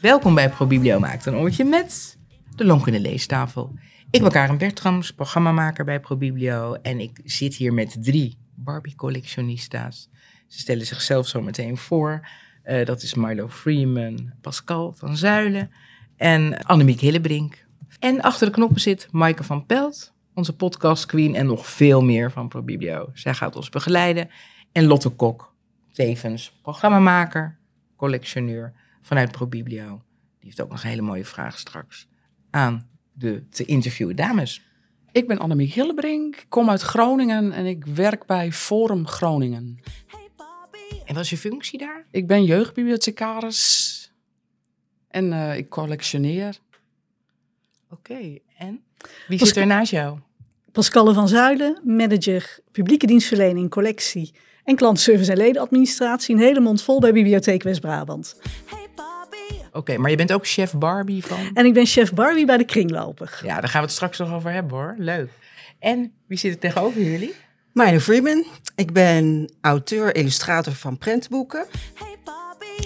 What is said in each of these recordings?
Welkom bij ProBiblio Maakt een oortje met de Lonkende Leestafel. Ik ben Karen Bertrams, programmamaker bij ProBiblio en ik zit hier met drie Barbie-collectionista's. Ze stellen zichzelf zo meteen voor. Uh, dat is Milo Freeman, Pascal van Zuilen en Annemiek Hillebrink. En achter de knoppen zit Maaike van Pelt, onze podcast queen en nog veel meer van ProBiblio. Zij gaat ons begeleiden. En Lotte Kok, tevens programmamaker, collectioneur vanuit ProBiblio. Die heeft ook nog een hele mooie vraag straks aan de te interviewen dames. Ik ben Annemiek Hillebrink, kom uit Groningen en ik werk bij Forum Groningen. En wat is je functie daar? Ik ben jeugdbibliothecaris en uh, ik collectioneer. Oké, en wie zit er naast jou? Pascalle van Zuilen, manager publieke dienstverlening, collectie en klantenservice en ledenadministratie. Een hele mond vol bij Bibliotheek West-Brabant. Oké, maar je bent ook chef Barbie van? En ik ben chef Barbie bij de Kringloper. Ja, daar gaan we het straks nog over hebben hoor. Leuk. En wie zit er tegenover jullie? Milo Freeman. Ik ben auteur, illustrator van prentboeken.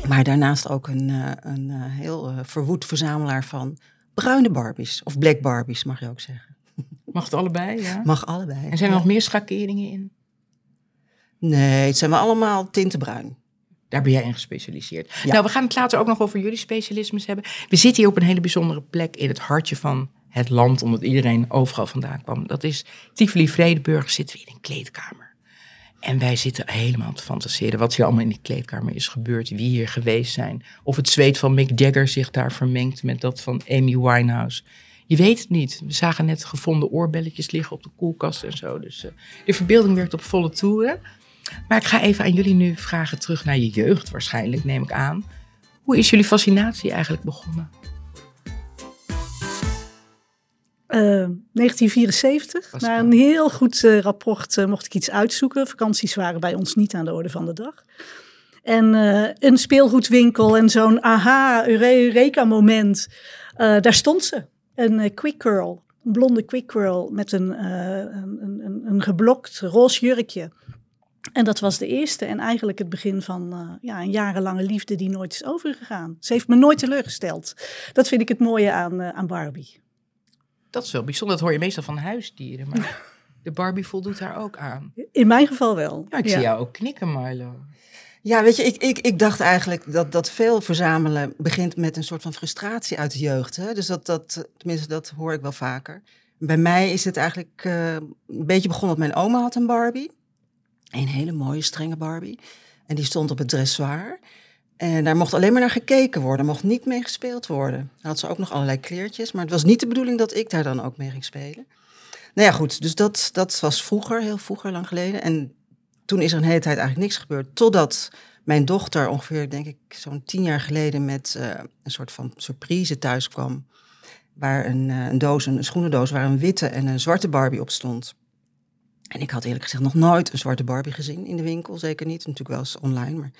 Maar daarnaast ook een, uh, een uh, heel uh, verwoed verzamelaar van bruine Barbies. Of black Barbies, mag je ook zeggen. Mag het allebei, ja? Mag allebei. En zijn er nog meer schakeringen in? Nee, het zijn we allemaal tintenbruin. Daar ben jij in gespecialiseerd. Ja. Nou, we gaan het later ook nog over jullie specialismes hebben. We zitten hier op een hele bijzondere plek in het hartje van het land, omdat iedereen overal vandaan kwam. Dat is Tivoli Vredeburg, zitten we in een kleedkamer. En wij zitten helemaal te fantaseren wat hier allemaal in die kleedkamer is gebeurd, wie hier geweest zijn. Of het zweet van Mick Jagger zich daar vermengt met dat van Amy Winehouse. Je weet het niet. We zagen net gevonden oorbelletjes liggen op de koelkast en zo. Dus uh, de verbeelding werkt op volle toeren. Maar ik ga even aan jullie nu vragen terug naar je jeugd waarschijnlijk, neem ik aan. Hoe is jullie fascinatie eigenlijk begonnen? Uh, 1974. Na een heel goed uh, rapport uh, mocht ik iets uitzoeken. Vakanties waren bij ons niet aan de orde van de dag. En een speelgoedwinkel en zo'n aha, eureka moment. daar stond ze. Een quick girl. Een blonde quick girl met een, een, een, een geblokt roze jurkje. En dat was de eerste en eigenlijk het begin van uh, ja, een jarenlange liefde die nooit is overgegaan. Ze heeft me nooit teleurgesteld. Dat vind ik het mooie aan, uh, aan Barbie. Dat is wel bijzonder. Dat hoor je meestal van huisdieren. Maar de Barbie voldoet daar ook aan. In mijn geval wel. Ja, ik ja. zie jou ook knikken, Marlo. Ja, weet je, ik, ik, ik dacht eigenlijk dat, dat veel verzamelen begint met een soort van frustratie uit de jeugd. Hè? Dus dat, dat, tenminste, dat hoor ik wel vaker. Bij mij is het eigenlijk uh, een beetje begonnen dat mijn oma had een Barbie. Een hele mooie, strenge Barbie. En die stond op het dressoir. En daar mocht alleen maar naar gekeken worden, mocht niet mee gespeeld worden. Had ze ook nog allerlei kleertjes, maar het was niet de bedoeling dat ik daar dan ook mee ging spelen. Nou ja, goed, dus dat, dat was vroeger, heel vroeger, lang geleden. En toen is er een hele tijd eigenlijk niks gebeurd, totdat mijn dochter ongeveer, denk ik, zo'n tien jaar geleden met uh, een soort van surprise thuis kwam. Waar een, uh, een doos, een schoenendoos, waar een witte en een zwarte Barbie op stond. En ik had eerlijk gezegd nog nooit een zwarte Barbie gezien in de winkel. Zeker niet, natuurlijk wel eens online. Maar...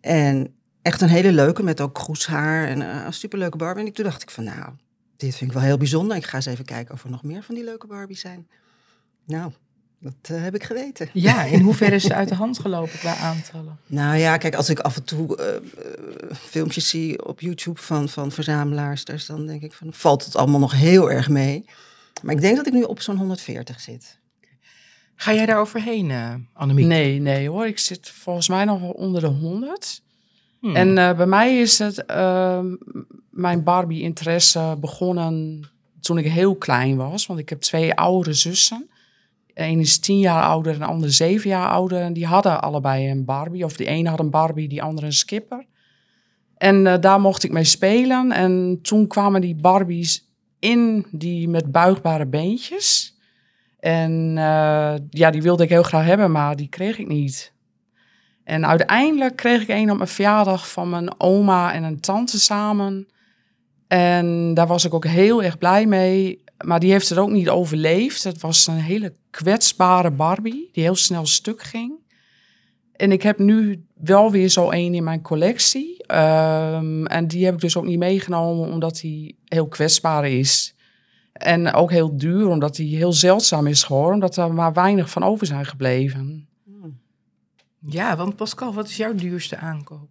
En echt een hele leuke, met ook kroeshaar en uh, een superleuke Barbie. En toen dacht ik van, nou, dit vind ik wel heel bijzonder. Ik ga eens even kijken of er nog meer van die leuke Barbies zijn. Nou, dat uh, heb ik geweten. Ja, in hoeverre is ze uit de hand gelopen qua aantallen? Nou ja, kijk, als ik af en toe uh, filmpjes zie op YouTube van, van verzamelaars, dan denk ik van, valt het allemaal nog heel erg mee. Maar ik denk dat ik nu op zo'n 140 zit. Ga jij daar overheen, uh, Annemiek? Nee, nee hoor. Ik zit volgens mij nog onder de 100. Hmm. En uh, bij mij is het uh, mijn Barbie-interesse begonnen toen ik heel klein was. Want ik heb twee oudere zussen. Eén is tien jaar ouder en de andere zeven jaar ouder. En die hadden allebei een Barbie. Of die ene had een Barbie, die andere een skipper. En uh, daar mocht ik mee spelen. En toen kwamen die Barbies in die met buigbare beentjes. En uh, ja, die wilde ik heel graag hebben, maar die kreeg ik niet. En uiteindelijk kreeg ik een op mijn verjaardag van mijn oma en een tante samen. En daar was ik ook heel erg blij mee. Maar die heeft het ook niet overleefd. Het was een hele kwetsbare Barbie die heel snel stuk ging. En ik heb nu wel weer zo één in mijn collectie. Um, en die heb ik dus ook niet meegenomen omdat die heel kwetsbaar is. En ook heel duur, omdat die heel zeldzaam is geworden, omdat er maar weinig van over zijn gebleven. Ja, want Pascal, wat is jouw duurste aankoop?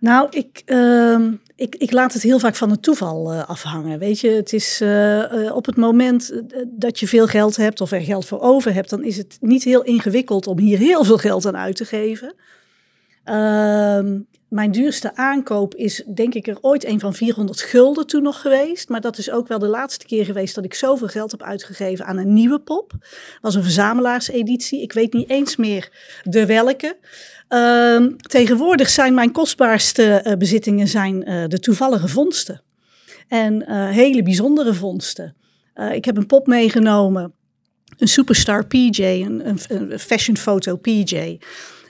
Nou, ik, uh, ik, ik laat het heel vaak van het toeval uh, afhangen. Weet je, het is uh, op het moment dat je veel geld hebt of er geld voor over hebt, dan is het niet heel ingewikkeld om hier heel veel geld aan uit te geven. Ehm, mijn duurste aankoop is denk ik er ooit een van 400 gulden toen nog geweest. Maar dat is ook wel de laatste keer geweest dat ik zoveel geld heb uitgegeven aan een nieuwe pop. Was een verzamelaarseditie. Ik weet niet eens meer de welke. Uh, tegenwoordig zijn mijn kostbaarste uh, bezittingen zijn, uh, de toevallige vondsten. En uh, hele bijzondere vondsten. ik heb een pop meegenomen, een Superstar PJ, een, een, een fashion foto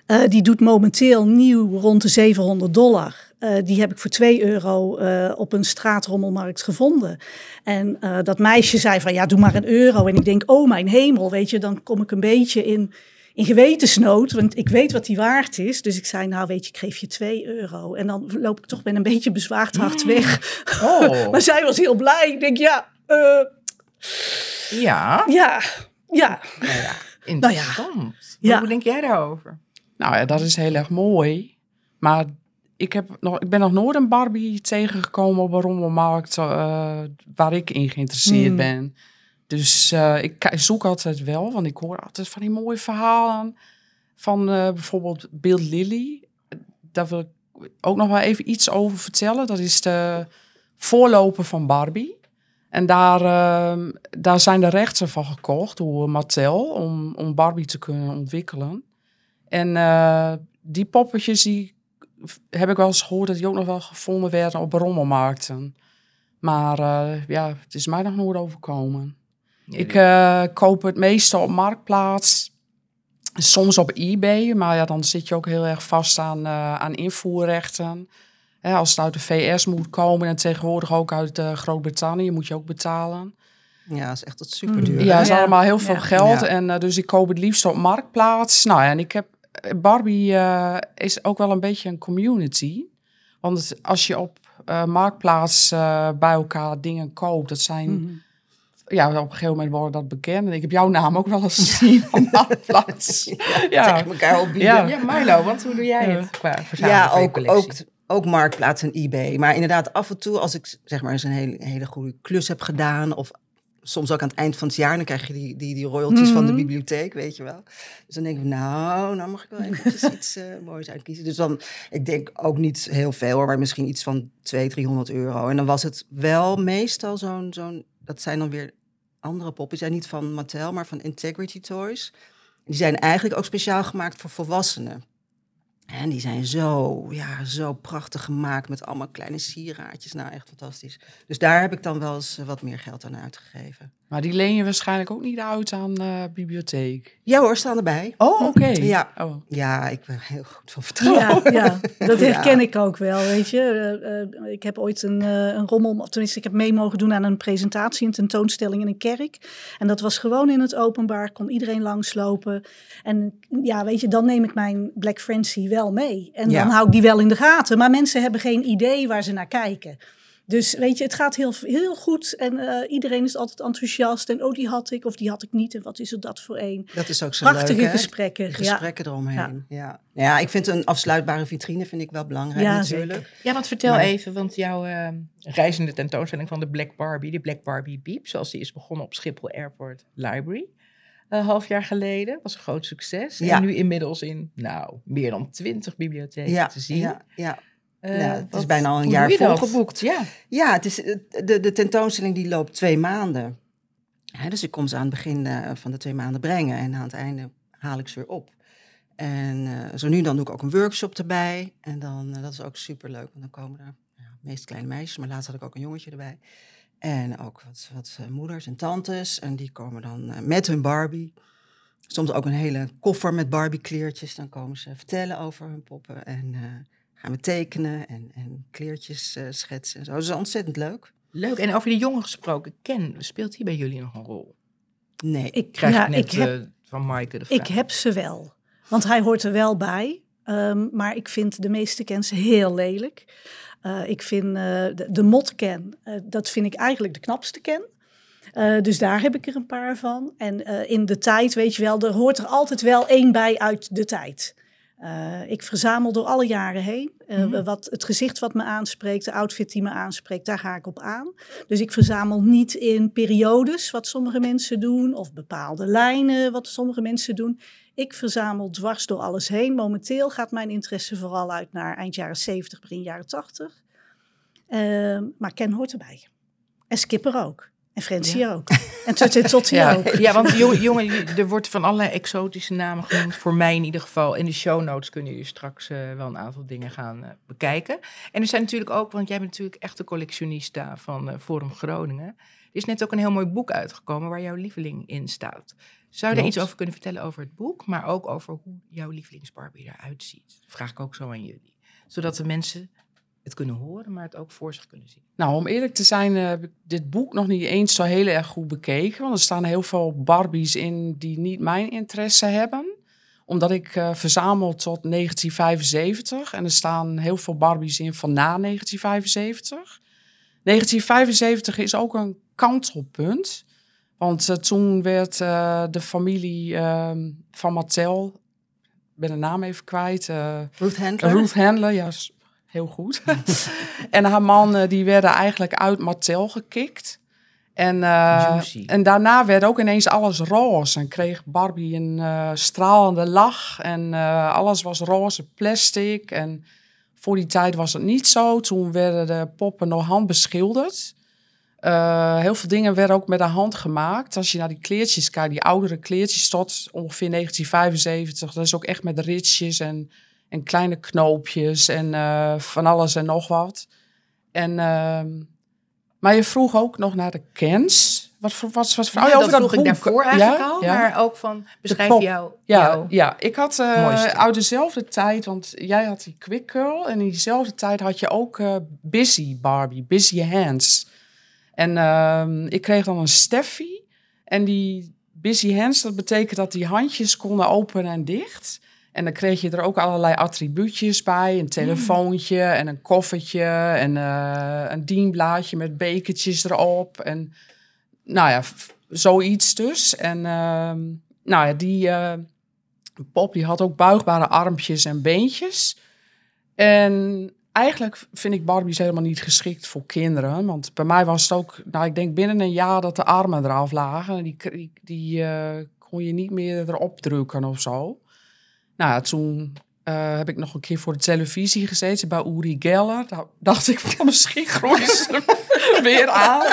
PJ. die doet momenteel nieuw rond de 700 dollar. Uh, die heb ik voor 2 euro uh, op een straatrommelmarkt gevonden. En dat meisje zei van ja, doe maar een euro. En ik denk, oh mijn hemel, weet je, dan kom ik een beetje in, in gewetensnood, want ik weet wat die waard is. Dus ik zei, nou weet je, ik geef je 2 euro. En dan loop ik toch met een beetje bezwaard hart mm. weg. Oh. maar zij was heel blij. Ik denk, ja... Ja. Ja, ja. Nou ja, interessant. Nou ja. Hoe denk jij daarover? Nou ja, dat is heel erg mooi. Maar ik, heb nog, ik ben nog nooit een Barbie tegengekomen op een rommelmarkt uh, waar ik in geïnteresseerd mm. ben. Dus uh, ik zoek altijd wel, want ik hoor altijd van die mooie verhalen van uh, bijvoorbeeld Bill Lilly. Daar wil ik ook nog wel even iets over vertellen. Dat is de voorloper van Barbie. En daar, uh, daar zijn de rechten van gekocht door Mattel om, om Barbie te kunnen ontwikkelen. En uh, die poppetjes die heb ik wel eens gehoord dat die ook nog wel gevonden werden op rommelmarkten. Maar uh, ja, het is mij nog nooit overkomen. Ik uh, koop het meestal op Marktplaats. Soms op eBay, maar ja, dan zit je ook heel erg vast aan, uh, aan invoerrechten. als het uit de VS moet komen en tegenwoordig ook uit uh, Groot-Brittannië moet je ook betalen. Ja, dat is echt dat super duur. Ja, het is allemaal heel veel geld. En dus ik koop het liefst op Marktplaats. Nou ja, en ik heb... Barbie is ook wel een beetje een community. Want als je op Marktplaats bij elkaar dingen koopt, dat zijn... Mhm ja, op een gegeven moment worden dat bekend. En ik heb jouw naam ook wel eens gezien van Marktplaats. ja, ja. elkaar opbieden. Ja. ja, Milo, want hoe doe jij het qua Ja, ook, ook, ook Marktplaats en eBay. Maar inderdaad, af en toe als ik zeg maar eens een hele, hele goede klus heb gedaan... of soms ook aan het eind van het jaar, dan krijg je die, die, die royalties van de mhm. bibliotheek, weet je wel. Dus dan denk ik, nou, nou mag ik wel even iets uh, moois uitkiezen. Dus dan, ik denk ook niet heel veel hoor, maar misschien iets van 200, 300 euro. En dan was het wel meestal zo'n, zo'n dat zijn dan weer andere poppen. Die zijn niet van Mattel, maar van Integrity Toys. Die zijn eigenlijk ook speciaal gemaakt voor volwassenen. En die zijn zo, ja, zo prachtig gemaakt met allemaal kleine sieraadjes. Nou, echt fantastisch. Dus daar heb ik dan wel eens eh, wat meer geld aan uitgegeven. Maar die leen je waarschijnlijk ook niet uit aan uh, bibliotheek? Ja hoor, staan erbij. Oh, oké. Ja. Oh. ja, ik ben heel goed van vertrouwen. Ja, ja dat herken ik ook wel, weet je. Uh, ik heb ooit een, uh, een rommel, of tenminste ik heb mee mogen doen aan een presentatie, een tentoonstelling in een kerk. En dat was gewoon in het openbaar, kon iedereen langslopen. En ja, weet je, dan neem ik mijn Black Frenzy wel mee. En dan hou ik die wel in de gaten. Maar mensen hebben geen idee waar ze naar kijken. Dus weet je, het gaat heel, heel goed en uh, iedereen is altijd enthousiast. En oh, die had ik of die had ik niet. En wat is er dat voor een? Dat is ook zo Prachtige leuk, gesprekken. gesprekken eromheen. Ja. ja. Ja. ik vind een afsluitbare vitrine vind ik wel belangrijk ja, natuurlijk. Zeker. Ja, want vertel even, want jouw uh, reizende tentoonstelling van de Black Barbie, de Black Barbie Beep, zoals die is begonnen op Schiphol Airport Library. Een half jaar geleden. Was een groot succes. Ja. En nu inmiddels in, nou, meer dan twintig bibliotheken ja, te zien. Ja, ja. Uh, ja, het is bijna al een jaar volgeboekt. Ja, ja het is, de, de tentoonstelling die loopt twee maanden. dus ik kom ze aan het begin uh, van de twee maanden brengen en aan het einde haal ik ze weer op. En uh, zo nu dan doe ik ook een workshop erbij. En dan, dat is ook super leuk, want dan komen er ja, meest kleine meisjes, maar laatst had ik ook een jongetje erbij. En ook wat, wat moeders en tantes. En die komen dan met hun Barbie. Soms ook een hele koffer met Barbie kleertjes. Dan komen ze vertellen over hun poppen. En gaan we tekenen en, en kleertjes uh, schetsen en zo. Dat is ontzettend leuk. Leuk. En over die jongen gesproken, Ken, speelt hij bij jullie nog een rol? Nee. Ik krijg ja, net ik heb, uh, van Maaike de vraag. Ik heb ze wel. Want hij hoort er wel bij. Um, maar ik vind de meeste Kens heel lelijk. Uh, ik vind de, de motken, dat vind ik eigenlijk de knapste Ken. Uh, dus daar heb ik er een paar van. En uh, in de tijd, weet je wel, er hoort er altijd wel één bij uit de tijd. Uh, ik verzamel door alle jaren heen. Mhm. wat, het gezicht wat me aanspreekt, de outfit die me aanspreekt, daar ga ik op aan. Dus ik verzamel niet in periodes, wat sommige mensen doen, of bepaalde lijnen, wat sommige mensen doen. Ik verzamel dwars door alles heen. Momenteel gaat mijn interesse vooral uit naar eind jaren 70, begin jaren 80. Uh, maar Ken hoort erbij. En Skipper ook. En Ja. ook. En Totti Ja, ook. ja, want jongen, er wordt van allerlei exotische namen genoemd. Voor mij in ieder geval. In de show notes kun je straks eh, wel een aantal dingen gaan eh, bekijken. En er zijn natuurlijk ook, want jij bent natuurlijk echt de collectionista van eh, Forum Groningen. Er is net ook een heel mooi boek uitgekomen waar jouw lieveling in staat. Zou je daar Klopt. iets over kunnen vertellen over het boek, maar ook over hoe jouw lievelingsbarbie eruit ziet? Vraag ik ook zo aan jullie. Zodat de mensen het kunnen horen, maar het ook voor zich kunnen zien. Nou, om eerlijk te zijn eh, heb ik dit boek nog niet eens zo heel erg goed bekeken. Want er staan heel veel Barbies in die niet mijn interesse hebben. Omdat ik eh, verzamel tot 1975. En er staan heel veel Barbies in van na 1975. 1975 is ook een kantelpunt. Want eh, toen werd eh, de familie ehm, van Mattel... Ik ben de naam even kwijt. eh, Ruth Handler. Ruth Handler, ja, heel goed. en haar man, die werden eigenlijk uit Mattel gekikt. En, en daarna werd ook ineens alles roze. En kreeg Barbie een stralende lach. En alles was roze plastic. En voor die tijd was het niet zo. Toen werden de poppen door hand beschilderd. Eh, heel veel dingen werden ook met de hand gemaakt. Als je naar die kleertjes kijkt, die oudere kleertjes tot ongeveer 1975. Dat is ook echt met ritsjes en, en kleine knoopjes en eh, van alles en nog wat. En, ehm, maar je vroeg ook nog naar de Kens. Wat voor wat, wat voor Ja, oh, ja, dat vroeg ik daarvoor eigenlijk Ja, al, ja. maar ook van beschrijf jou, Ja, jou. ja, ik had eh, uit dezelfde tijd, want jij had die Quick Girl en in diezelfde tijd had je ook Busy Barbie, Busy Hands. En ehm, ik kreeg dan een Steffi en die Busy Hands, dat betekent dat die handjes konden open en dicht. En dan kreeg je er ook allerlei attribuutjes bij, een telefoontje en een koffertje en eh, een dienblaadje met bekertjes erop en nou ja, zoiets dus. En ehm, nou ja, die eh, pop die had ook buigbare armpjes en beentjes. En eigenlijk vind ik Barbies helemaal niet geschikt voor kinderen. Want bij mij was het ook, nou ik denk binnen een jaar dat de armen eraf lagen. En die, die, die eh, kon je niet meer erop drukken of zo. Nou ja, toen eh, heb ik nog een keer voor de televisie gezeten bij Uri Geller. Daar dacht ik van misschien groeien ze weer aan.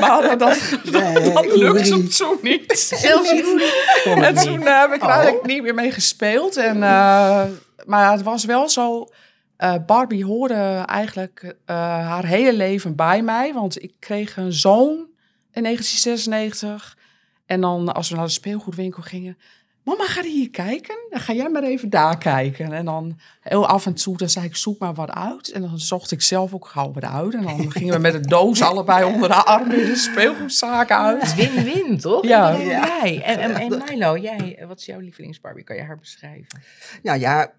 Maar dat, dat, Nee, dat lukte Uri. toen niet. Zelfs. En toen eh, heb ik er Oh. eigenlijk niet meer mee gespeeld. En, maar het was wel zo. Eh, Barbie hoorde eigenlijk eh, haar hele leven bij mij. Want ik kreeg een zoon in 1996. En dan als we naar de speelgoedwinkel gingen. Mama, ga hier kijken? Dan ga jij maar even daar kijken. En dan heel af en toe, dan zei ik, zoek maar wat uit. En dan zocht ik zelf ook gauw wat uit. En dan gingen we met een doos allebei onder de arm in de speelgoedzaken uit. Win-win, toch? Ja. Ja. En, en, en Milo, jij, wat is jouw lievelingsbarbie? Kan je haar beschrijven? Nou ja,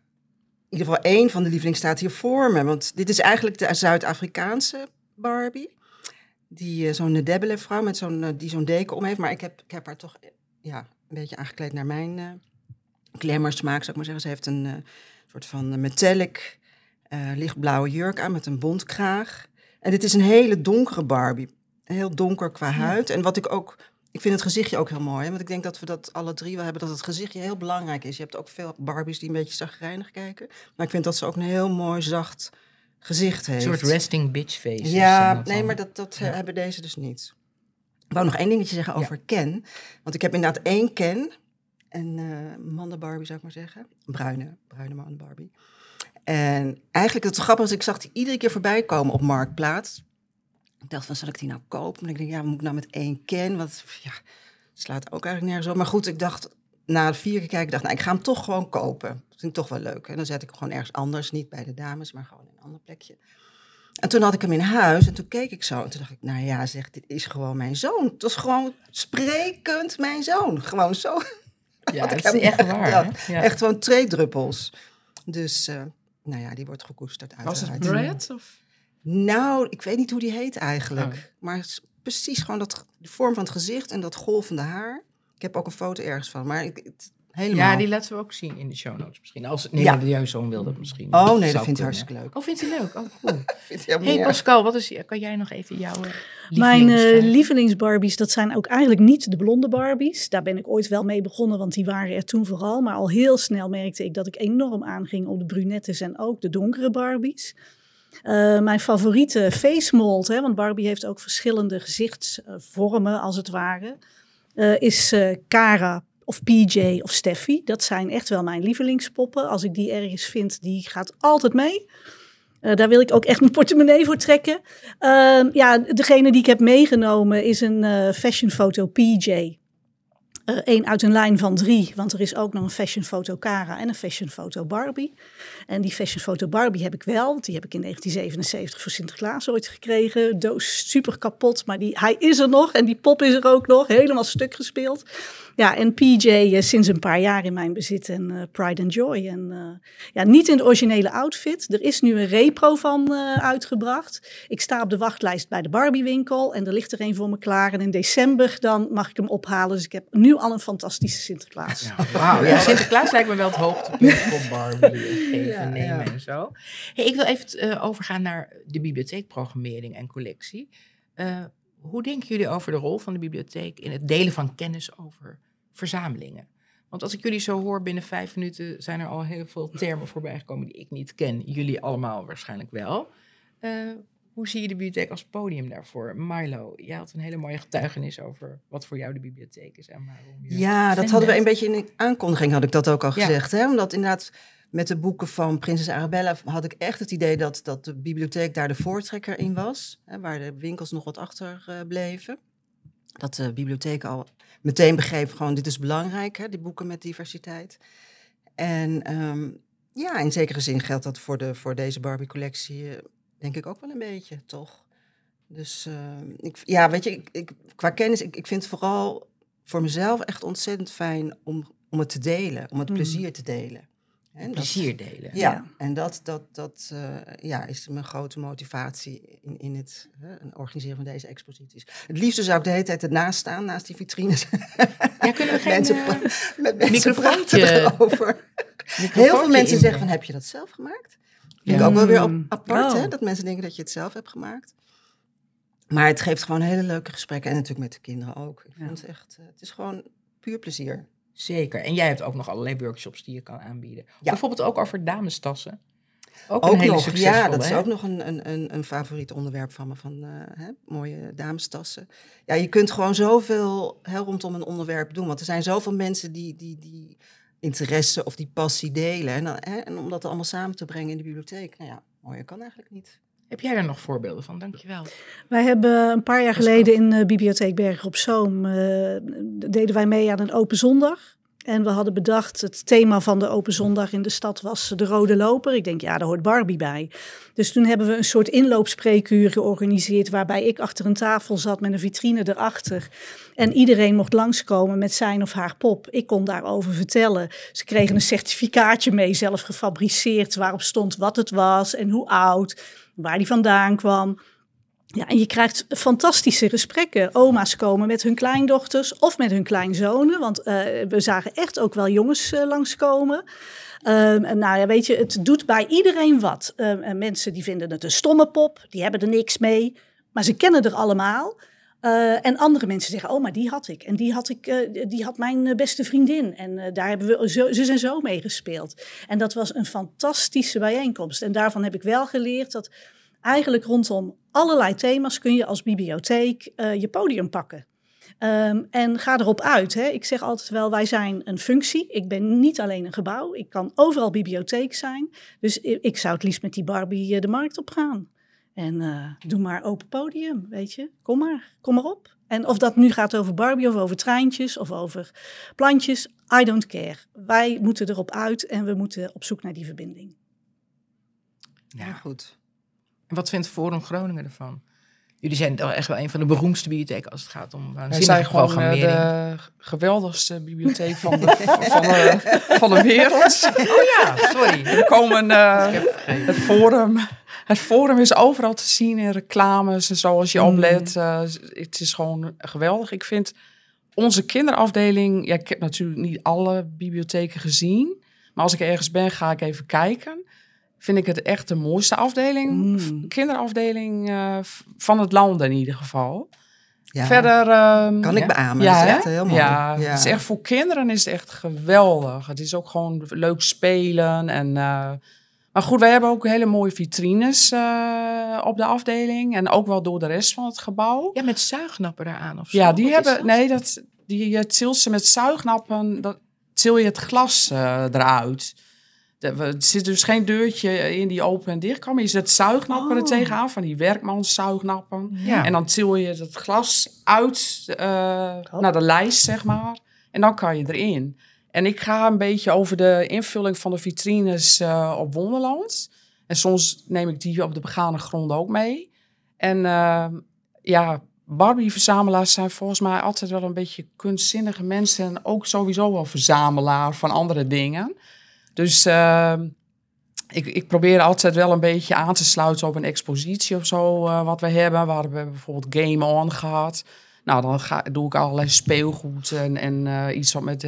in ieder geval één van de lievelingen staat hier voor me. Want dit is eigenlijk de Zuid-Afrikaanse Barbie. Die eh, zo'n debbele vrouw met zo'n, eh, die zo'n deken om heeft. Maar ik heb, ik heb haar toch eh, ja, een beetje aangekleed naar mijn eh glamour-smaak, zou ik maar zeggen. Ze heeft een soort van metallic lichtblauwe jurk aan met een bontkraag. En dit is een hele donkere Barbie. Heel donker qua huid. En wat ik ook... Ik vind het gezichtje ook heel mooi. hè, Want ik denk dat we dat alle drie wel hebben. Dat het gezichtje heel belangrijk is. Je hebt ook veel Barbies die een beetje zagrijnig kijken. Maar ik vind dat ze ook een heel mooi zacht gezicht Een heeft. soort resting bitch face. Ja, nee, maar dat, dat eh, Ja. hebben deze dus niet. Ik wou nog één dingetje zeggen Ja. over Ken. Want ik heb inderdaad één Ken. Een uh, mannen Barbie, zou ik maar zeggen. Een bruine, bruine man Barbie. En eigenlijk, het grappige is, ik zag die iedere keer voorbij komen op Marktplaats. Ik dacht van, zal ik die nou kopen? En ik denk, ja, moet ik nou met één Ken? Want ja, slaat ook eigenlijk nergens op. Maar goed, ik dacht, na de vier keer kijken, dacht nou, ik ga hem toch gewoon kopen. Dat vind ik toch wel leuk. En dan zet ik hem gewoon ergens anders. Niet bij de dames, maar gewoon in een ander plekje. En toen had ik hem in huis en toen keek ik zo. En toen dacht ik, nou ja, zeg, dit is gewoon mijn zoon. Het was gewoon sprekend mijn zoon. Gewoon zo. Ja, ik is hem echt waar. Ja. Echt gewoon twee druppels. Dus, eh, nou ja, die wordt gekoesterd Was het uiteraard. Brad? Of? Nou, ik weet niet hoe die heet eigenlijk. Oh. Maar het precies gewoon dat, de vorm van het gezicht en dat golvende haar. Ik heb ook een foto ergens van. Maar ik, het, Helemaal. Ja, die laten we ook zien in de show notes misschien. Als nee, ja. de jeugdzoon wil dat misschien. Oh nee, dat vindt hij hartstikke leuk. Oh, vindt hij leuk? Oh, cool. vindt hij hey Pascal, wat is, kan jij nog even jouw Mijn uh, lievelingsbarbies, dat zijn ook eigenlijk niet de blonde Barbies. Daar ben ik ooit wel mee begonnen, want die waren er toen vooral. Maar al heel snel merkte ik dat ik enorm aanging op de brunettes en ook de donkere Barbies. Uh, mijn favoriete face mold, hè, want Barbie heeft ook verschillende gezichtsvormen als het ware, uh, is uh, Cara of PJ of Steffi. Dat zijn echt wel mijn lievelingspoppen. Als ik die ergens vind, die gaat altijd mee. daar wil ik ook echt mijn portemonnee voor trekken. Ehm, ja, degene die ik heb meegenomen is een fashionfoto PJ. Eén uit een lijn van drie, want er is ook nog een fashionfoto Cara en een fashionfoto Barbie. En die fashionfoto Barbie heb ik wel, die heb ik in 1977 voor Sinterklaas ooit gekregen. Doos super kapot, maar die, hij is er nog en die pop is er ook nog, helemaal stuk gespeeld. Ja, en PJ uh, sinds een paar jaar in mijn bezit en uh, Pride and Joy. En uh, ja, niet in de originele outfit. Er is nu een repro van uitgebracht. Ik sta op de wachtlijst bij de Barbie winkel en er ligt er een voor me klaar. En in december dan mag ik hem ophalen. Dus ik heb nu al een fantastische Sinterklaas. Ja, ja, Sinterklaas lijkt me wel het hoogtepunt voor Barbie. Geven, ja, nemen en zo. Hey, ik wil even overgaan naar de bibliotheekprogrammering en collectie. hoe denken jullie over de rol van de bibliotheek in het delen van kennis over verzamelingen. Want als ik jullie zo hoor, binnen vijf minuten zijn er al heel veel termen voorbij gekomen die ik niet ken. Jullie allemaal waarschijnlijk wel. Uh, hoe zie je de bibliotheek als podium daarvoor? Milo, jij had een hele mooie getuigenis over wat voor jou de bibliotheek is en waarom je Ja, dat hadden we een beetje in de aankondiging, had ik dat ook al gezegd. Hè? Omdat inderdaad met de boeken van Prinses Arabella had ik echt het idee dat, dat de bibliotheek daar de voortrekker in was. Hè, waar de winkels nog wat achter uh, bleven. Dat de bibliotheek al meteen begreep gewoon, dit is belangrijk, hè, die boeken met diversiteit. En um, ja, in zekere zin geldt dat voor, de, voor deze Barbie-collectie, denk ik ook wel een beetje, toch? Dus uh, ik, ja, weet je, ik, ik, qua kennis, ik, ik vind het vooral voor mezelf echt ontzettend fijn om, om het te delen, om het mm. plezier te delen. En plezier delen. Ja, ja, en dat, dat, dat uh, ja, is mijn grote motivatie in, in het uh, organiseren van deze exposities. Het liefste zou ik de hele tijd ernaast staan, naast die vitrines. Ja, kunnen we geen mensen, uh, met mensen praten erover. Heel veel mensen zeggen van, heb je dat zelf gemaakt? Vind ik ook wel weer op, apart, oh. hè, dat mensen denken dat je het zelf hebt gemaakt. Maar het geeft gewoon hele leuke gesprekken. En natuurlijk met de kinderen ook. Ik vind het echt, het is gewoon puur plezier. Zeker. En jij hebt ook nog allerlei workshops die je kan aanbieden. Ja. Bijvoorbeeld ook over damestassen. Ook, ook nog, ja, dat is ook nog een, een, een, favoriet onderwerp van me, van uh, hè, mooie damestassen. Ja, je kunt gewoon zoveel hè, rondom een onderwerp doen, want er zijn zoveel mensen die, die, die interesse of die passie delen. En, hè, en om dat allemaal samen te brengen in de bibliotheek, nou ja, mooier kan eigenlijk niet. Heb jij daar nog voorbeelden van? Dankjewel. Wij hebben een paar jaar geleden in de Bibliotheek Bergen op Zoom... Uh, deden wij mee aan een open zondag. En we hadden bedacht, het thema van de open zondag in de stad was de rode loper. Ik denk, ja, daar hoort Barbie bij. Dus toen hebben we een soort inloopspreekuur georganiseerd... waarbij ik achter een tafel zat met een vitrine erachter. En iedereen mocht langskomen met zijn of haar pop. Ik kon daarover vertellen. Ze kregen een certificaatje mee, zelf gefabriceerd... waarop stond wat het was en hoe oud waar die vandaan kwam. Ja, en je krijgt fantastische gesprekken. Oma's komen met hun kleindochters of met hun kleinzonen. Want uh, we zagen echt ook wel jongens uh, langskomen. Um, en nou ja, weet je, het doet bij iedereen wat. Uh, mensen die vinden het een stomme pop, die hebben er niks mee. Maar ze kennen er allemaal. Uh, en andere mensen zeggen, oh, maar die had ik. En die had, ik, uh, die had mijn beste vriendin. En daar hebben we zo, zus en zo mee gespeeld. En dat was een fantastische bijeenkomst. En daarvan heb ik wel geleerd dat eigenlijk rondom allerlei thema's kun je als bibliotheek je podium pakken. Um, en ga erop uit. Hè. Ik zeg altijd wel, wij zijn een functie. Ik ben niet alleen een gebouw. Ik kan overal bibliotheek zijn. Dus ik, ik zou het liefst met die Barbie de markt op gaan. En uh, doe maar open podium, weet je. Kom maar, kom maar op. En of dat nu gaat over Barbie of over treintjes of over plantjes, I don't care. Wij moeten erop uit en we moeten op zoek naar die verbinding. Ja, goed. En wat vindt Forum Groningen ervan? Jullie zijn toch echt wel een van de beroemdste bibliotheken als het gaat om Wij zijn gewoon uh, de geweldigste bibliotheek van de, van, de, van de wereld. Oh ja, sorry. Er komen uh, het forum het forum is overal te zien in reclames en zo als je mm. oplet. Uh, het is gewoon geweldig. Ik vind onze kinderafdeling, ja, ik heb natuurlijk niet alle bibliotheken gezien. Maar als ik ergens ben, ga ik even kijken. Vind ik het echt de mooiste afdeling. Mm. Kinderafdeling eh, van het land in ieder geval. Ja, Verder... ehm, kan ik beamen. ja, is echt heel mooi. Ja, het is echt voor kinderen is het echt geweldig. Het is ook gewoon leuk spelen. En, eh, maar goed, wij hebben ook hele mooie vitrines eh, op de afdeling. En ook wel door de rest van het gebouw. Ja, met zuignappen eraan of zo. Ja, die Wat hebben. dat? Nee, dat, die je tilt ze met zuignappen. Dat til je het glas eh, eruit. Er zit dus geen deurtje in die open en dicht kan. Maar je zet zuignappen er Oh. tegenaan, van die werkmanszuignappen. Ja. En dan til je het glas uit eh, naar de lijst, zeg maar. En dan kan je erin. En ik ga een beetje over de invulling van de vitrines eh, op Wonderland. En soms neem ik die op de begane grond ook mee. En eh, ja, Barbie-verzamelaars zijn volgens mij altijd wel een beetje kunstzinnige mensen. En ook sowieso wel verzamelaar van andere dingen. Dus eh, ik, ik probeer altijd wel een beetje aan te sluiten op een expositie of zo eh, wat we hebben. Waar we bijvoorbeeld Game On gehad. Nou, dan ga, doe ik allerlei speelgoed en, iets wat met,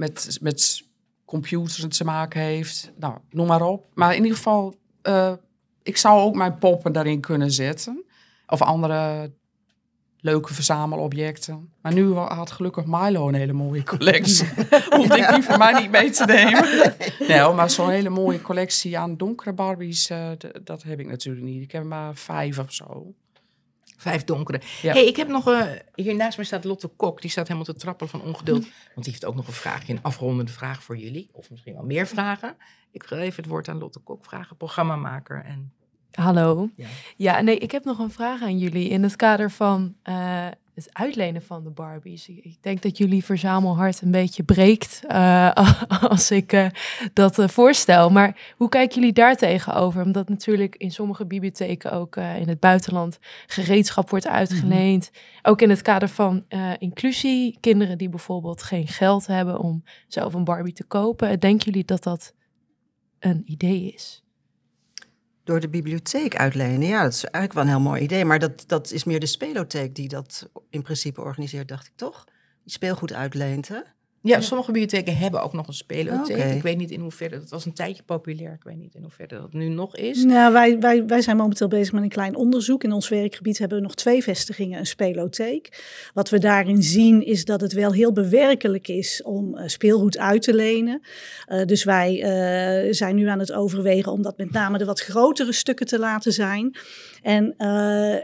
met, met computers te maken heeft. Nou, noem maar op. Maar in ieder geval, eh, ik zou ook mijn poppen daarin kunnen zetten. Of andere leuke verzamelobjecten. Maar nu had gelukkig Milo een hele mooie collectie. Hoefde ik die voor mij niet mee te nemen. Nee, maar zo'n hele mooie collectie aan donkere Barbies, eh, dat heb ik natuurlijk niet. Ik heb maar vijf of zo. Vijf donkere. Ja. hey, ik heb nog... eh hier naast me staat Lotte Kok. Die staat helemaal te trappelen van ongeduld. Want die heeft ook nog een vraagje, een afrondende vraag voor jullie. Of misschien wel meer vragen. Ik geef even het woord aan Lotte Kok. Vragen, programmamaker en... Hallo. Ja. Ja. nee, ik heb nog een vraag aan jullie in het kader van eh, het uitlenen van de Barbies. Ik, denk dat jullie verzamelhart een beetje breekt eh, als ik eh, dat eh, voorstel. Maar hoe kijken jullie daar tegenover? Omdat natuurlijk in sommige bibliotheken ook in het buitenland gereedschap wordt uitgeleend. Ook in het kader van inclusie. Kinderen die bijvoorbeeld geen geld hebben om zelf een Barbie te kopen. Denken jullie dat dat een idee is? Door de bibliotheek uitlenen, ja, dat is eigenlijk wel een heel mooi idee. Maar dat, dat is meer de spelotheek die dat in principe organiseert, dacht ik toch? Die speelgoed uitleent, hè? Ja, sommige bibliotheken hebben ook nog een spelotheek. Ik weet niet in hoeverre... Dat was een tijdje populair. Ik weet niet in hoeverre dat nu nog is. Nou, wij, wij, wij zijn momenteel bezig met een klein onderzoek. In ons werkgebied hebben we nog twee vestigingen, een spelotheek. Wat we daarin zien is dat het wel heel bewerkelijk is om eh, speelgoed uit te lenen. Eh, dus wij eh, zijn nu aan het overwegen om dat met name de wat grotere stukken te laten zijn. En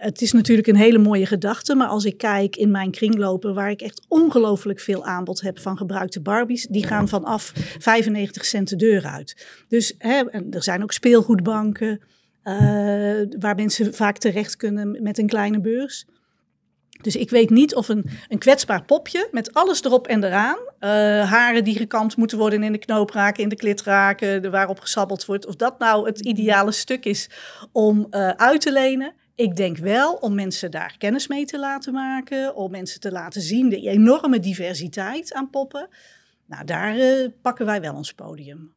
het is natuurlijk een hele mooie gedachte, maar als ik kijk in mijn kringlopen, waar ik echt ongelooflijk veel aanbod heb van gebruikte Barbies, die gaan vanaf 95 cent de deur uit. Dus hè, en er zijn ook speelgoedbanken eh, waar mensen vaak terecht kunnen met een kleine beurs. Dus ik weet niet of een, een kwetsbaar popje met alles erop en eraan, eh, haren die gekamd moeten worden en in de knoop raken, in de klit raken, waarop gesabbeld wordt, of dat nou het ideale stuk is om eh, uit te lenen. Ik denk wel om mensen daar kennis mee te laten maken, om mensen te laten zien de enorme diversiteit aan poppen. Nou, daar eh, pakken wij wel ons podium.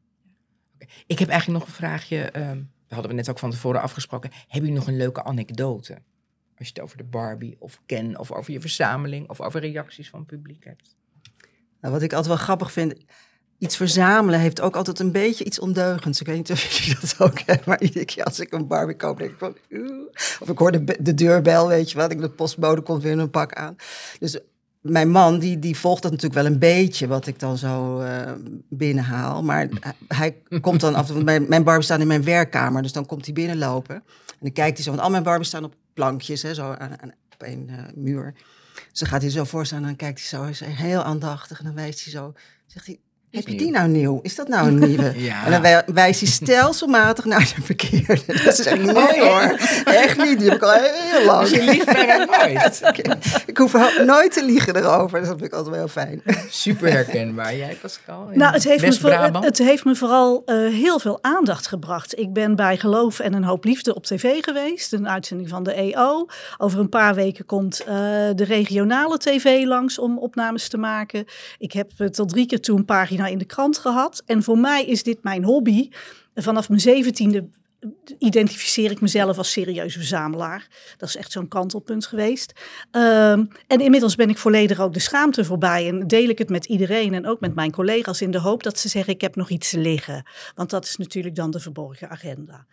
Ik heb eigenlijk nog een vraagje. ehm we hadden we net ook van tevoren afgesproken. Hebben jullie nog een leuke anekdote? Als je het over de Barbie of Ken of over je verzameling of over reacties van het publiek hebt. Nou, wat ik altijd wel grappig vind, iets verzamelen heeft ook altijd een beetje iets ondeugends. Ik weet niet of jullie dat ook hebben, maar iedere keer als ik een Barbie koop, denk ik van... "Oeh." Of ik hoor de, be- de deurbel, weet je wat, ik de postbode komt weer in een pak aan. Dus mijn man, die, die volgt dat natuurlijk wel een beetje, wat ik dan zo eh, binnenhaal. Maar hij, komt dan af mijn, mijn Barbie staan in mijn werkkamer, dus dan komt hij binnenlopen. En dan kijkt hij zo, want al mijn Barbies staan op plankjes, hè, zo aan, aan, op een eh, muur. Dus dan gaat hij zo voor staan en dan kijkt hij zo, is heel aandachtig. En dan wijst hij zo, zegt hij, heb je die nou nieuw? Is dat nou een nieuwe? Ja. En dan wij- wijst hij stelselmatig naar de verkeerde. Dus ze zeggen, nee hoor, echt niet. Die heb ik al heel lang. Dus je liegt bijna nooit. Ik hoef nooit te liegen erover. Dat vind ik altijd wel heel fijn. Super herkenbaar. Jij, Pascal? Nou, het heeft, me voor- het heeft me vooral eh, heel veel aandacht gebracht. Ik ben bij Geloof en een hoop liefde op tv geweest. Een uitzending van de EO. Over een paar weken komt eh, de regionale tv langs om opnames te maken. Ik heb eh, tot drie keer toe een pagina in de krant gehad. En voor mij is dit mijn hobby. Vanaf mijn zeventiende identificeer ik mezelf als serieuze verzamelaar. Dat is echt zo'n kantelpunt geweest. Ehm, en inmiddels ben ik volledig ook de schaamte voorbij en deel ik het met iedereen en ook met mijn collega's in de hoop dat ze zeggen ik heb nog iets te liggen. Want dat is natuurlijk dan de verborgen agenda.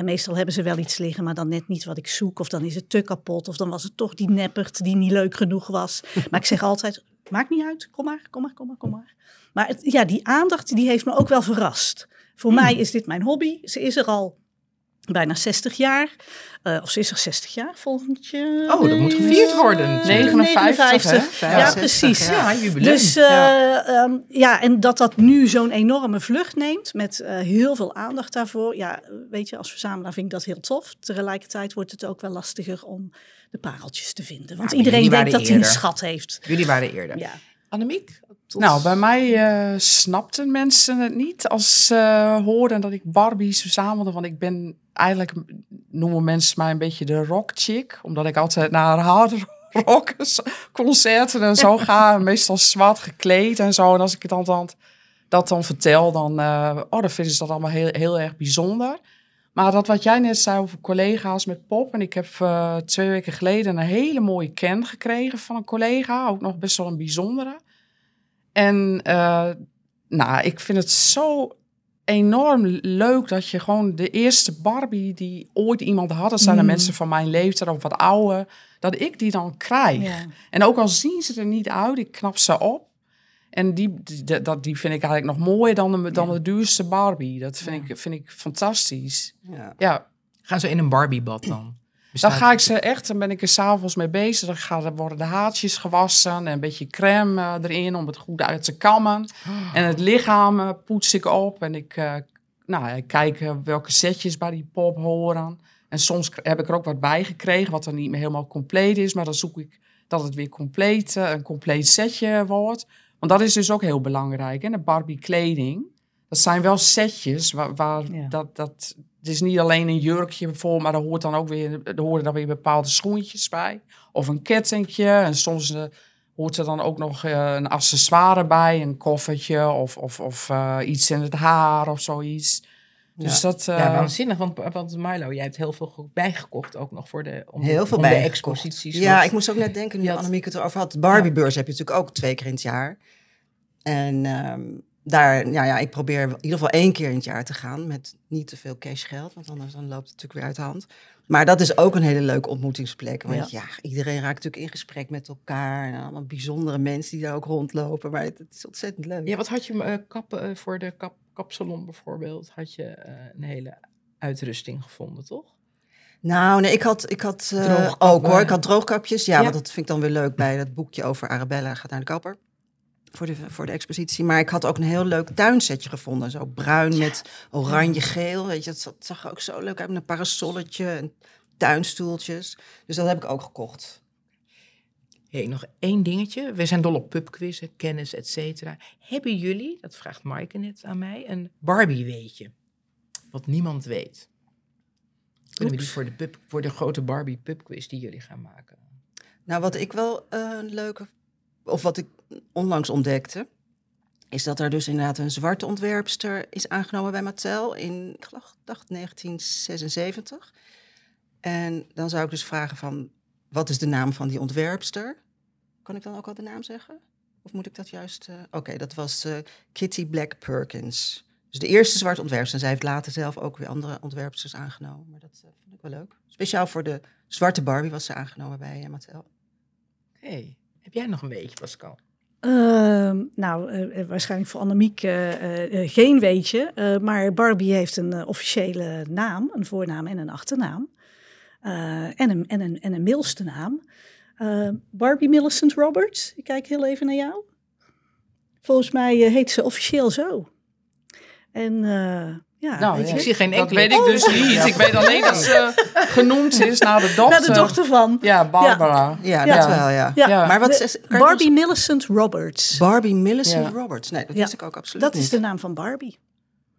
En meestal hebben ze wel iets liggen, maar dan net niet wat ik zoek. Of dan is het te kapot. Of dan was het toch die neppert die niet leuk genoeg was. Maar ik zeg altijd, maakt niet uit. Kom maar, kom maar, kom maar, kom maar. Maar het, ja, die aandacht die heeft me ook wel verrast. Voor mij is dit mijn hobby. Ze is er al bijna 60 jaar. Uh, of ze is er 60 jaar volgend jaar. Oh, dat moet gevierd worden. 59, hè? Ja, precies. Ja, jubileum. Dus uh, ja. Um, ja, en dat dat nu zo'n enorme vlucht neemt met uh, heel veel aandacht daarvoor. Ja, weet je, als verzamelaar vind ik dat heel tof. Tegelijkertijd wordt het ook wel lastiger om de pareltjes te vinden. Want Ja, iedereen denkt dat hij een schat heeft. Jullie waren eerder. Ja. Annemiek? Tot- Nou, bij mij eh, snapten mensen het niet als ze hoorden dat ik Barbies verzamelde. Want ik ben eigenlijk, noemen mensen mij een beetje de rock chick. Omdat ik altijd naar hard rock concerten en zo ga. Meestal zwart gekleed en zo. En als ik het dan, dan, dat dan vertel, dan, eh, oh, dan vinden ze dat allemaal heel, heel erg bijzonder. Maar dat wat jij net zei over collega's met pop. En ik heb eh, twee weken geleden een hele mooie ken gekregen van een collega. Ook nog best wel een bijzondere. En eh, nou, ik vind het zo enorm leuk dat je gewoon de eerste Barbie die ooit iemand had, dat zijn de Mm. mensen van mijn leeftijd of wat ouder, dat ik die dan krijg. Ja. En ook al zien ze er niet uit, ik knap ze op. En die, die, dat, die vind ik eigenlijk nog mooier dan de, dan de duurste Barbie. Dat vind, ik, vind ik fantastisch. Ja. Ja, Gaan ze in een Barbiebad dan? Dan ga ik ze echt, dan ben ik er s'avonds mee bezig. Dan gaan, worden de haartjes gewassen en een beetje crème eh, erin om het goed uit te kammen. En het lichaam eh, poets ik op en ik, eh, nou, ik kijk welke setjes bij die pop horen. En soms heb ik er ook wat bij gekregen wat dan niet meer helemaal compleet is. Maar dan zoek ik dat het weer compleet, een compleet setje wordt. Want dat is dus ook heel belangrijk. En de Barbie kleding. Dat zijn wel setjes waar, waar Ja. dat, dat... Het is niet alleen een jurkje voor, maar er hoort dan ook weer, er horen dan weer bepaalde schoentjes bij. Of een kettingje. En soms eh, hoort er dan ook nog eh, een accessoire bij. Een koffertje of, of, of eh, iets in het haar of zoiets. Dus dat... eh, Ja, waanzinnig. Want, want Milo, jij hebt heel veel ge- bijgekocht ook nog voor de, om, Heel veel om de exposities. Ja, ik moest ook net denken, nu had- Annemiek het erover had. De Barbiebeurs heb je natuurlijk ook twee keer in het jaar. En ehm, daar, ja, ja, ik probeer in ieder geval één keer in het jaar te gaan met niet te veel cashgeld, want anders dan loopt het natuurlijk weer uit de hand. Maar dat is ook een hele leuke ontmoetingsplek. Want ja, iedereen raakt natuurlijk in gesprek met elkaar. En allemaal bijzondere mensen die daar ook rondlopen. Maar het, het is ontzettend leuk. Ja, wat had je eh, kap, eh, voor de kap, kapsalon bijvoorbeeld? Had je eh, een hele uitrusting gevonden, toch? Nou, nee, ik had, ik had ook hoor. Ik had droogkapjes. Ja, Ja. want dat vind ik dan weer leuk bij dat boekje over Arabella gaat naar de kapper. Voor de, voor de expositie. Maar ik had ook een heel leuk tuinsetje gevonden. Zo bruin met oranje-geel. Weet je, dat zag- er ook zo leuk uit. Met een parasolletje en tuinstoeltjes. Dus dat heb ik ook gekocht. Hey, nog één dingetje. We zijn dol op pubquizzen, kennis, et cetera. Hebben jullie, dat vraagt Maaike net aan mij, een Barbie weetje? Wat niemand weet. Kunnen we die voor de, pub, voor de grote Barbie pubquiz die jullie gaan maken? Nou, wat ik wel eh, een leuke... Of wat ik onlangs ontdekte... is dat er dus inderdaad een zwarte ontwerpster is aangenomen bij Mattel... in, ik dacht 1976. En dan zou ik dus vragen van... wat is de naam van die ontwerpster? Kan ik dan ook al de naam zeggen? Of moet ik dat juist... eh, Oké, dat was eh, Kitty Black Perkins. Dus de eerste zwarte ontwerpster. En zij heeft later zelf ook weer andere ontwerpsters aangenomen. Maar dat eh, vond ik wel leuk. Speciaal voor de zwarte Barbie was ze aangenomen bij Mattel. Hey, heb jij nog een weetje, Pascal? Ehm, nou, eh, eh, waarschijnlijk voor Annemiek eh, geen weetje. maar Barbie heeft een officiële naam, een voornaam en een achternaam. En, een, en, een, en een middelste naam. Eh, Barbie Millicent Roberts. Ik kijk heel even naar jou. Volgens mij heet ze officieel zo. En ja, Nou, weet ja. je, Ik zie geen Dat enkele... weet ik dus Oh. niet. Ik weet alleen dat ze genoemd is naar de dochter. naar de dochter van. Ja, Barbara. Ja, Ja. dat wel, ja. Ja, Ja. Maar wat is- Barbie Millicent Roberts. Barbie Millicent Ja. Roberts. Nee, dat Ja. wist ik ook absoluut dat is de naam van Barbie.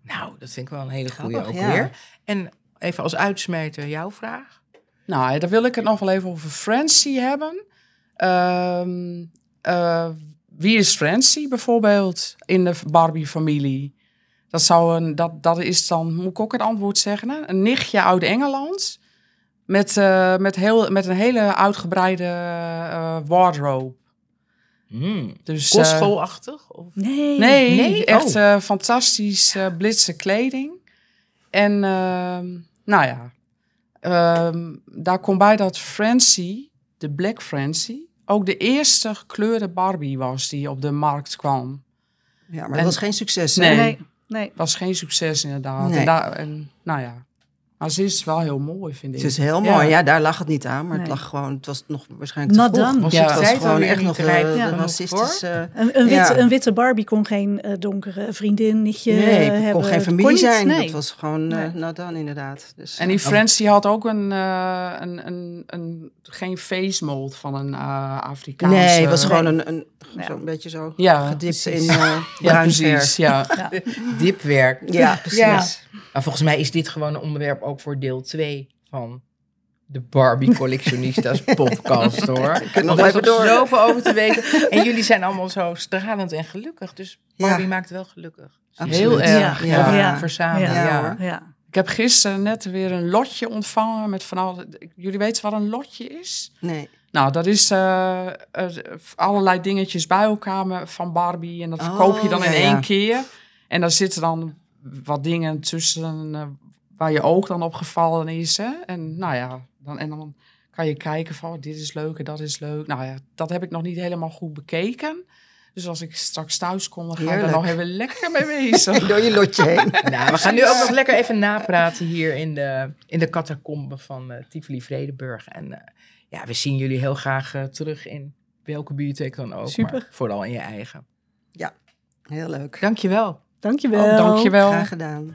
Nou, dat vind ik wel een hele goede ook ja. weer. En even als uitsmijter jouw vraag. Nou, dan wil ik het nog wel even over Francie hebben. Ehm, eh, wie is Francie bijvoorbeeld in de Barbie-familie? Dat, zou een, dat, dat is dan, moet ik ook het antwoord zeggen, hè? een nichtje uit Engeland. Met, eh, met, heel, met een hele uitgebreide eh, wardrobe. Hmm. Dus, eh, Kostschoolachtig? Of? Nee. nee, Nee? echt Oh. eh, fantastisch eh, blitse kleding. En ehm, nou ja, ehm, daar komt bij dat Francie, de Black Francie, ook de eerste gekleurde Barbie was die op de markt kwam. Ja, maar En- het was geen succes. hè? Nee. Nee. Nee. Was geen succes inderdaad. Nee. En, daar, en nou ja, maar ze is wel heel mooi, vind ik. Het is heel mooi. Ja. daar lag het niet aan, maar het lag gewoon, het was nog waarschijnlijk te vroeg. done. Was Ja. het was gewoon echt nog de, genoeg racistische... Een, een, witte, Ja. een witte Barbie kon geen eh, donkere vriendin, nichtje Nee, eh, het kon hebben. geen familie niet, zijn. Nee. Dat was gewoon, eh Nee. nou dan inderdaad. Dus, En die eh, Francie had ook een, eh, een, een, een, geen face mold van een eh Afrikaanse... Nee, het was gewoon een, een zo'n beetje zo Ja, gedipt precies. in uh, Ja, bruin. Ja. Dipwerk. Ja, precies. Ja. Maar volgens mij is dit gewoon een onderwerp ook voor deel 2 van de Barbie Collectionistas podcast, hoor. nog er is even nog door. zoveel over te weten. En jullie zijn allemaal zo stralend en gelukkig. Dus Barbie Ja. maakt wel gelukkig. Absoluut. Heel erg, Ja. ja. Ja. Verzamelen, Ja. ja. Ik heb gisteren net weer een lotje ontvangen met van al... Jullie weten wat een lotje is? Nee. Nou, dat is eh, eh, allerlei dingetjes bij elkaar me- van Barbie. En dat Oh, verkoop je dan ja, in één ja. keer. En daar zitten dan wat dingen tussen eh, waar je oog dan opgevallen is. Hè? En nou ja, dan, en dan kan je kijken van oh, dit is leuk en dat is leuk. Nou ja, dat heb ik nog niet helemaal goed bekeken. Dus als ik straks thuis kom, dan ga ik er nog even lekker mee bezig. Door je lotje heen. Nou, we gaan nu ook nog lekker even napraten hier in de, in de catacombe van eh Tivoli Vredenburg. En eh, ja, we zien jullie heel graag eh, terug in welke bibliotheek dan ook. Super. Maar vooral in je eigen. Heel leuk. Dankjewel. Dankjewel. Oh, dankjewel. Graag gedaan.